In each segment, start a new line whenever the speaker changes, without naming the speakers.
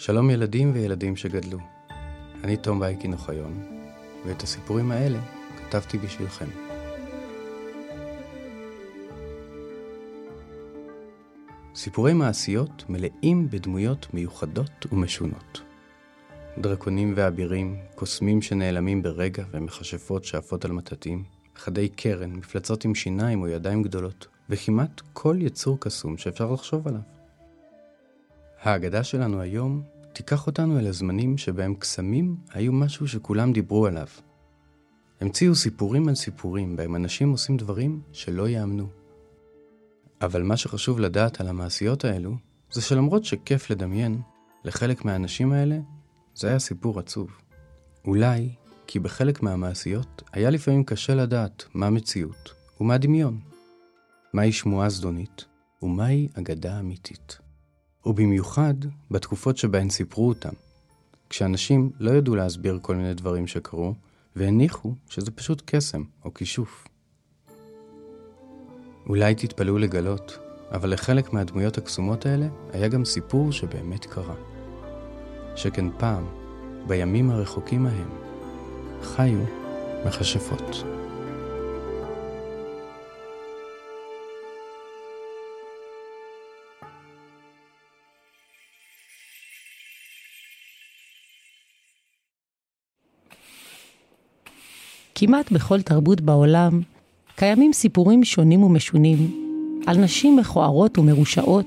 שלום ילדים וילדים שגדלו. אני תום בייקין אוחיון, ואת הסיפורים האלה כתבתי בשבילכם. סיפורי מעשיות מלאים בדמויות מיוחדות ומשונות. דרקונים ואבירים, קוסמים שנעלמים ברגע ומכשפות שעפות על מטאטים, חדי קרן, מפלצות עם שיניים או ידיים גדולות, וכמעט כל יצור קסום שאפשר לחשוב עליו. ההגדה שלנו היום תיקח אותנו אל הזמנים שבהם קסמים היו משהו שכולם דיברו עליו. המציאו סיפורים על סיפורים בהם אנשים עושים דברים שלא יאמנו. אבל מה שחשוב לדעת על המעשיות האלו, זה שלמרות שכיף לדמיין, לחלק מהאנשים האלה זה היה סיפור עצוב. אולי כי בחלק מהמעשיות היה לפעמים קשה לדעת מה מציאות ומה דמיון, מהי שמועה זדונית ומהי אגדה אמיתית. ובמיוחד בתקופות שבהן סיפרו אותם, כשאנשים לא ידעו להסביר כל מיני דברים שקרו, והניחו שזה פשוט קסם או כישוף. אולי תתפלאו לגלות, אבל לחלק מהדמויות הקסומות האלה היה גם סיפור שבאמת קרה. שכן פעם, בימים הרחוקים ההם, חיו מכשפות.
כמעט בכל תרבות בעולם קיימים סיפורים שונים ומשונים על נשים מכוערות ומרושעות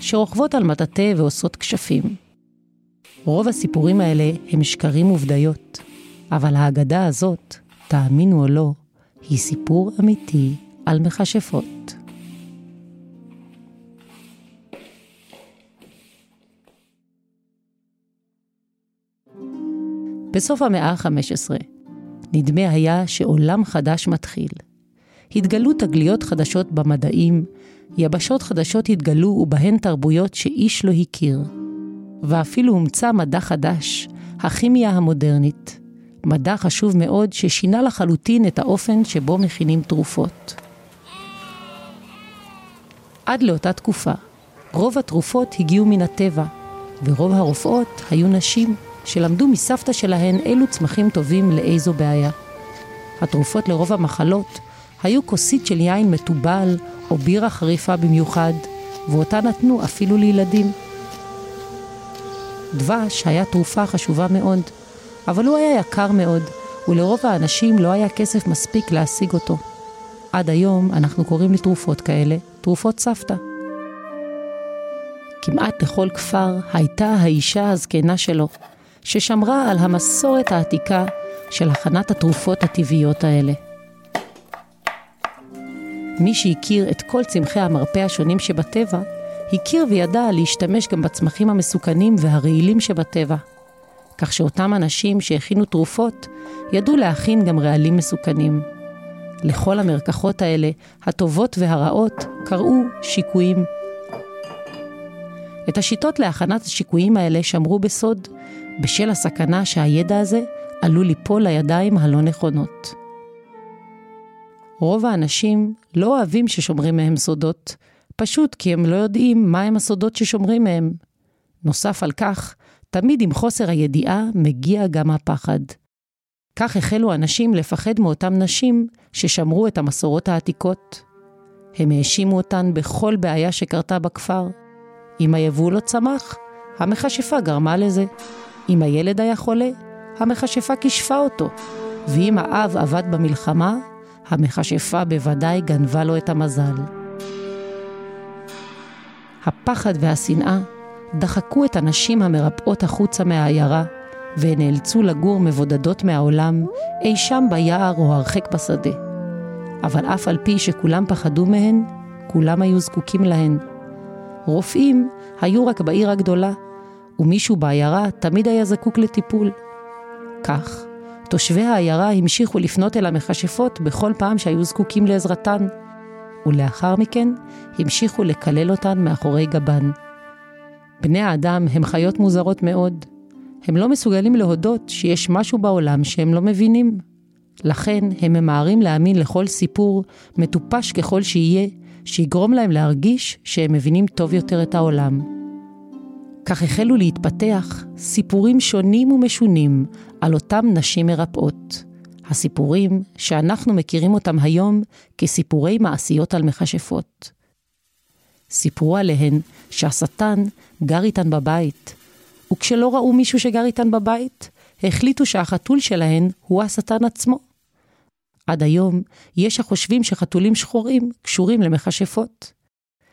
שרוכבות על מטאטא ועושות כשפים. רוב הסיפורים האלה הם שקרים ובדיות, אבל האגדה הזאת, תאמינו או לא, היא סיפור אמיתי על מכשפות. בסוף המאה ה-15 נדמה היה שעולם חדש מתחיל. התגלו תגליות חדשות במדעים, יבשות חדשות התגלו ובהן תרבויות שאיש לא הכיר. ואפילו הומצא מדע חדש, הכימיה המודרנית. מדע חשוב מאוד ששינה לחלוטין את האופן שבו מכינים תרופות. עד לאותה תקופה, רוב התרופות הגיעו מן הטבע, ורוב הרופאות היו נשים. שלמדו מסבתא שלהן אילו צמחים טובים לאיזו בעיה. התרופות לרוב המחלות היו כוסית של יין מתובל או בירה חריפה במיוחד, ואותה נתנו אפילו לילדים. דבש היה תרופה חשובה מאוד, אבל הוא היה יקר מאוד, ולרוב האנשים לא היה כסף מספיק להשיג אותו. עד היום אנחנו קוראים לתרופות כאלה תרופות סבתא. כמעט לכל כפר הייתה האישה הזקנה שלו, ששמרה על המסורת העתיקה של הכנת התרופות הטבעיות האלה. מי שהכיר את כל צמחי המרפא השונים שבטבע, הכיר וידע להשתמש גם בצמחים המסוכנים והרעילים שבטבע. כך שאותם אנשים שהכינו תרופות, ידעו להכין גם רעלים מסוכנים. לכל המרקחות האלה, הטובות והרעות, קראו שיקויים. את השיטות להכנת השיקויים האלה שמרו בסוד, בשל הסכנה שהידע הזה עלול ליפול לידיים הלא נכונות. רוב האנשים לא אוהבים ששומרים מהם סודות, פשוט כי הם לא יודעים מהם הסודות ששומרים מהם. נוסף על כך, תמיד עם חוסר הידיעה מגיע גם הפחד. כך החלו אנשים לפחד מאותן נשים ששמרו את המסורות העתיקות. הם האשימו אותן בכל בעיה שקרתה בכפר. אם היבול לא צמח, המכשפה גרמה לזה. אם הילד היה חולה, המכשפה כישפה אותו, ואם האב עבד במלחמה, המכשפה בוודאי גנבה לו את המזל. הפחד והשנאה דחקו את הנשים המרפאות החוצה מהעיירה, והן נאלצו לגור מבודדות מהעולם, אי שם ביער או הרחק בשדה. אבל אף על פי שכולם פחדו מהן, כולם היו זקוקים להן. רופאים היו רק בעיר הגדולה, ומישהו בעיירה תמיד היה זקוק לטיפול. כך, תושבי העיירה המשיכו לפנות אל המכשפות בכל פעם שהיו זקוקים לעזרתן, ולאחר מכן המשיכו לקלל אותן מאחורי גבן. בני האדם הם חיות מוזרות מאוד. הם לא מסוגלים להודות שיש משהו בעולם שהם לא מבינים. לכן הם ממהרים להאמין לכל סיפור, מטופש ככל שיהיה, שיגרום להם להרגיש שהם מבינים טוב יותר את העולם. כך החלו להתפתח סיפורים שונים ומשונים על אותם נשים מרפאות. הסיפורים שאנחנו מכירים אותם היום כסיפורי מעשיות על מכשפות. סיפרו עליהן שהשטן גר איתן בבית, וכשלא ראו מישהו שגר איתן בבית, החליטו שהחתול שלהן הוא השטן עצמו. עד היום יש החושבים שחתולים שחורים קשורים למכשפות.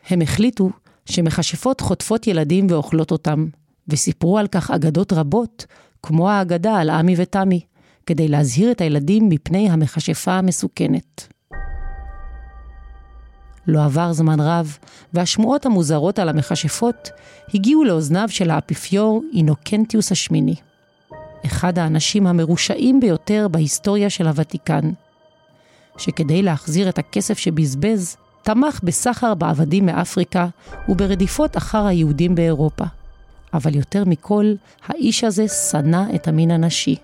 הם החליטו שמכשפות חוטפות ילדים ואוכלות אותם, וסיפרו על כך אגדות רבות, כמו האגדה על עמי ותמי, כדי להזהיר את הילדים מפני המכשפה המסוכנת. לא עבר זמן רב, והשמועות המוזרות על המכשפות הגיעו לאוזניו של האפיפיור אינוקנטיוס השמיני, אחד האנשים המרושעים ביותר בהיסטוריה של הוותיקן, שכדי להחזיר את הכסף שבזבז, תמך בסחר בעבדים מאפריקה וברדיפות אחר היהודים באירופה. אבל יותר מכל, האיש הזה שנא את המין הנשי.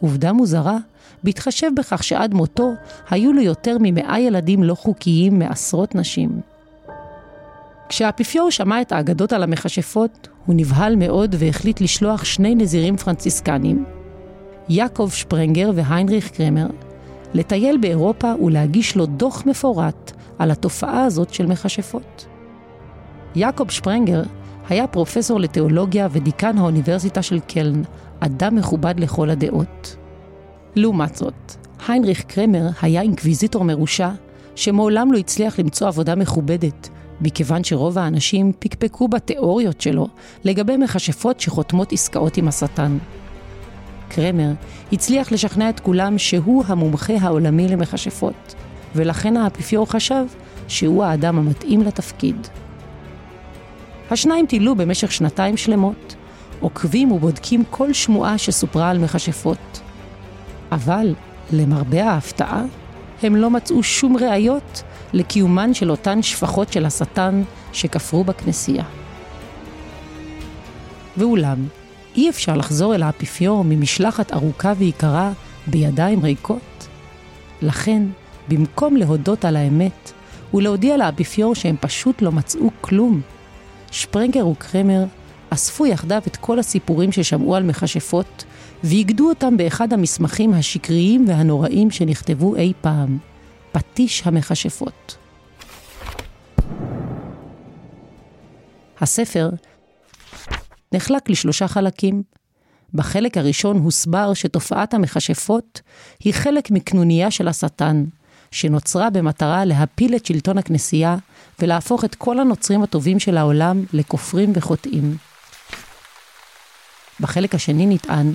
עובדה מוזרה, בהתחשב בכך שעד מותו היו לו יותר ממאה ילדים לא חוקיים מעשרות נשים. כשהאפיפיור שמע את האגדות על המכשפות, הוא נבהל מאוד והחליט לשלוח שני נזירים פרנציסקנים, יעקב שפרנגר והיינריך קרמר, לטייל באירופה ולהגיש לו דוח מפורט על התופעה הזאת של מכשפות. יעקב שפרנגר היה פרופסור לתיאולוגיה ודיקן האוניברסיטה של קלן, אדם מכובד לכל הדעות. לעומת זאת, היינריך קרמר היה אינקוויזיטור מרושע, שמעולם לא הצליח למצוא עבודה מכובדת, מכיוון שרוב האנשים פקפקו בתיאוריות שלו לגבי מכשפות שחותמות עסקאות עם השטן. קרמר הצליח לשכנע את כולם שהוא המומחה העולמי למכשפות, ולכן האפיפיור חשב שהוא האדם המתאים לתפקיד. השניים טילו במשך שנתיים שלמות, עוקבים ובודקים כל שמועה שסופרה על מכשפות. אבל, למרבה ההפתעה, הם לא מצאו שום ראיות לקיומן של אותן שפחות של השטן שכפרו בכנסייה. ואולם, אי אפשר לחזור אל האפיפיור ממשלחת ארוכה ויקרה בידיים ריקות. לכן, במקום להודות על האמת ולהודיע לאפיפיור שהם פשוט לא מצאו כלום, שפרנגר וקרמר אספו יחדיו את כל הסיפורים ששמעו על מכשפות ואיגדו אותם באחד המסמכים השקריים והנוראים שנכתבו אי פעם, פטיש המכשפות. הספר נחלק לשלושה חלקים. בחלק הראשון הוסבר שתופעת המכשפות היא חלק מקנוניה של השטן, שנוצרה במטרה להפיל את שלטון הכנסייה ולהפוך את כל הנוצרים הטובים של העולם לכופרים וחוטאים. בחלק השני נטען,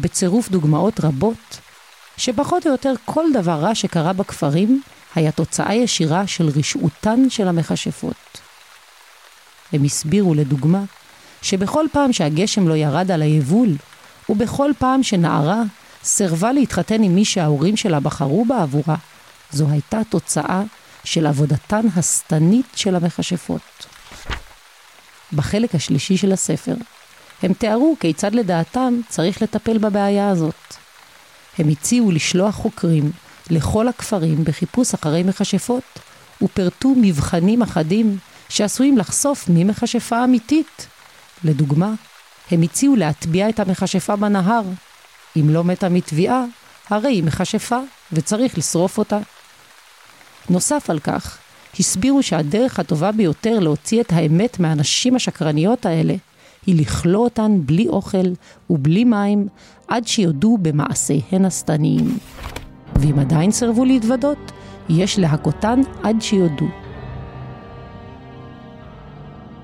בצירוף דוגמאות רבות, שפחות או יותר כל דבר רע שקרה בכפרים היה תוצאה ישירה של רשעותן של המכשפות. הם הסבירו לדוגמה שבכל פעם שהגשם לא ירד על היבול, ובכל פעם שנערה סירבה להתחתן עם מי שההורים שלה בחרו בעבורה, זו הייתה תוצאה של עבודתן השטנית של המכשפות. בחלק השלישי של הספר, הם תיארו כיצד לדעתם צריך לטפל בבעיה הזאת. הם הציעו לשלוח חוקרים לכל הכפרים בחיפוש אחרי מכשפות, ופרטו מבחנים אחדים שעשויים לחשוף מי מכשפה אמיתית. לדוגמה, הם הציעו להטביע את המכשפה בנהר. אם לא מתה מטביעה, הרי היא מכשפה, וצריך לשרוף אותה. נוסף על כך, הסבירו שהדרך הטובה ביותר להוציא את האמת מהנשים השקרניות האלה, היא לכלוא אותן בלי אוכל ובלי מים, עד שיודו במעשיהן השטניים. ואם עדיין סירבו להתוודות, יש להכותן עד שיודו.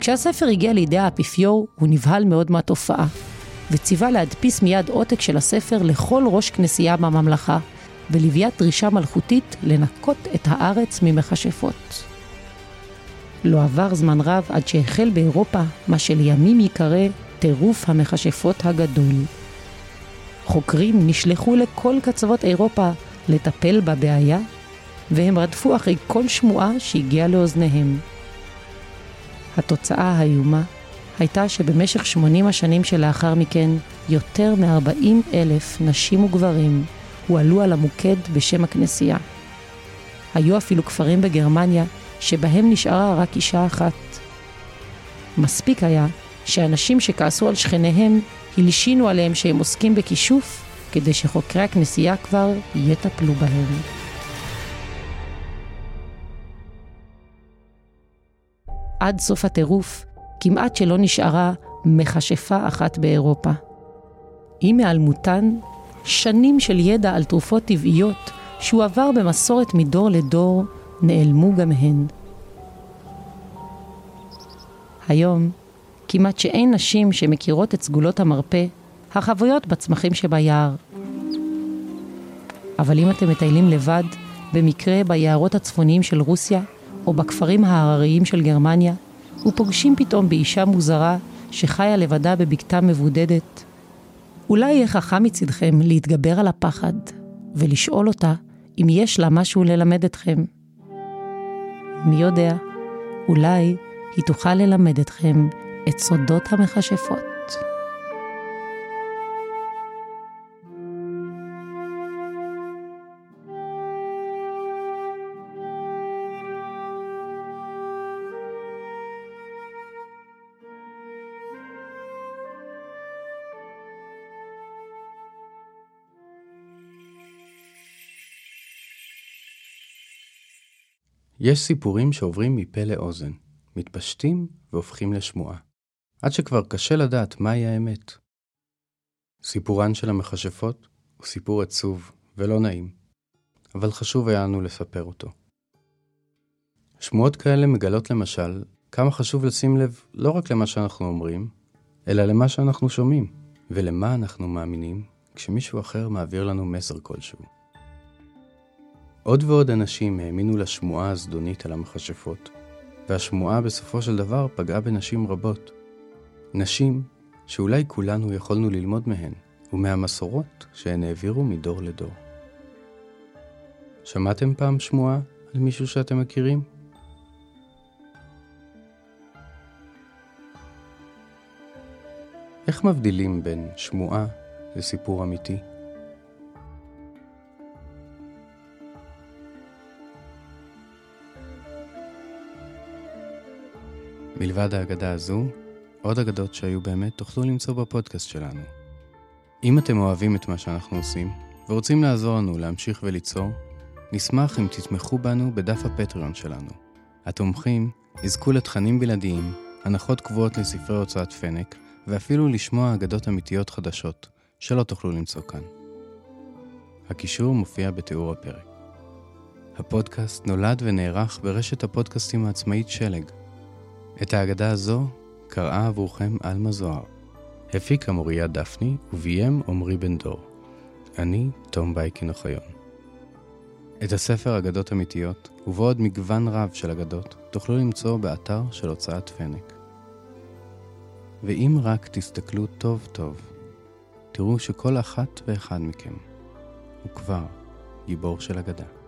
כשהספר הגיע לידי האפיפיור, הוא נבהל מאוד מהתופעה, וציווה להדפיס מיד עותק של הספר לכל ראש כנסייה בממלכה, ולוויית דרישה מלכותית לנקות את הארץ ממכשפות. לא עבר זמן רב עד שהחל באירופה מה שלימים ייקרא טירוף המכשפות הגדול. חוקרים נשלחו לכל קצוות אירופה לטפל בבעיה, והם רדפו אחרי כל שמועה שהגיעה לאוזניהם. התוצאה האיומה הייתה שבמשך 80 השנים שלאחר מכן, יותר מ-40 אלף נשים וגברים הועלו על המוקד בשם הכנסייה. היו אפילו כפרים בגרמניה שבהם נשארה רק אישה אחת. מספיק היה שאנשים שכעסו על שכניהם הלשינו עליהם שהם עוסקים בכישוף, כדי שחוקרי הכנסייה כבר יטפלו בהם. עד סוף הטירוף, כמעט שלא נשארה מכשפה אחת באירופה. עם היעלמותן, שנים של ידע על תרופות טבעיות שהועבר במסורת מדור לדור, נעלמו גם הן. היום, כמעט שאין נשים שמכירות את סגולות המרפא, החבויות בצמחים שביער. אבל אם אתם מטיילים לבד, במקרה ביערות הצפוניים של רוסיה, או בכפרים ההרריים של גרמניה, ופוגשים פתאום באישה מוזרה שחיה לבדה בבקתה מבודדת, אולי יהיה חכם מצדכם להתגבר על הפחד ולשאול אותה אם יש לה משהו ללמד אתכם. מי יודע, אולי היא תוכל ללמד אתכם את סודות המכשפות.
יש סיפורים שעוברים מפה לאוזן, מתפשטים והופכים לשמועה, עד שכבר קשה לדעת מהי האמת. סיפורן של המכשפות הוא סיפור עצוב ולא נעים, אבל חשוב היה לנו לספר אותו. שמועות כאלה מגלות למשל כמה חשוב לשים לב לא רק למה שאנחנו אומרים, אלא למה שאנחנו שומעים, ולמה אנחנו מאמינים כשמישהו אחר מעביר לנו מסר כלשהו. עוד ועוד אנשים האמינו לשמועה הזדונית על המכשפות, והשמועה בסופו של דבר פגעה בנשים רבות. נשים שאולי כולנו יכולנו ללמוד מהן, ומהמסורות שהן העבירו מדור לדור. שמעתם פעם שמועה על מישהו שאתם מכירים? איך מבדילים בין שמועה לסיפור אמיתי? מלבד האגדה הזו, עוד אגדות שהיו באמת תוכלו למצוא בפודקאסט שלנו. אם אתם אוהבים את מה שאנחנו עושים, ורוצים לעזור לנו להמשיך וליצור, נשמח אם תתמכו בנו בדף הפטריון שלנו. התומכים יזכו לתכנים בלעדיים, הנחות קבועות לספרי הוצאת פנק, ואפילו לשמוע אגדות אמיתיות חדשות, שלא תוכלו למצוא כאן. הקישור מופיע בתיאור הפרק. הפודקאסט נולד ונערך ברשת הפודקאסטים העצמאית שלג, את ההגדה הזו קראה עבורכם עלמה זוהר. הפיקה מוריה דפני וביים עמרי בן דור. אני תום בייקין אוחיון. את הספר אגדות אמיתיות, ובעוד מגוון רב של אגדות, תוכלו למצוא באתר של הוצאת פנק. ואם רק תסתכלו טוב טוב, תראו שכל אחת ואחד מכם הוא כבר גיבור של אגדה.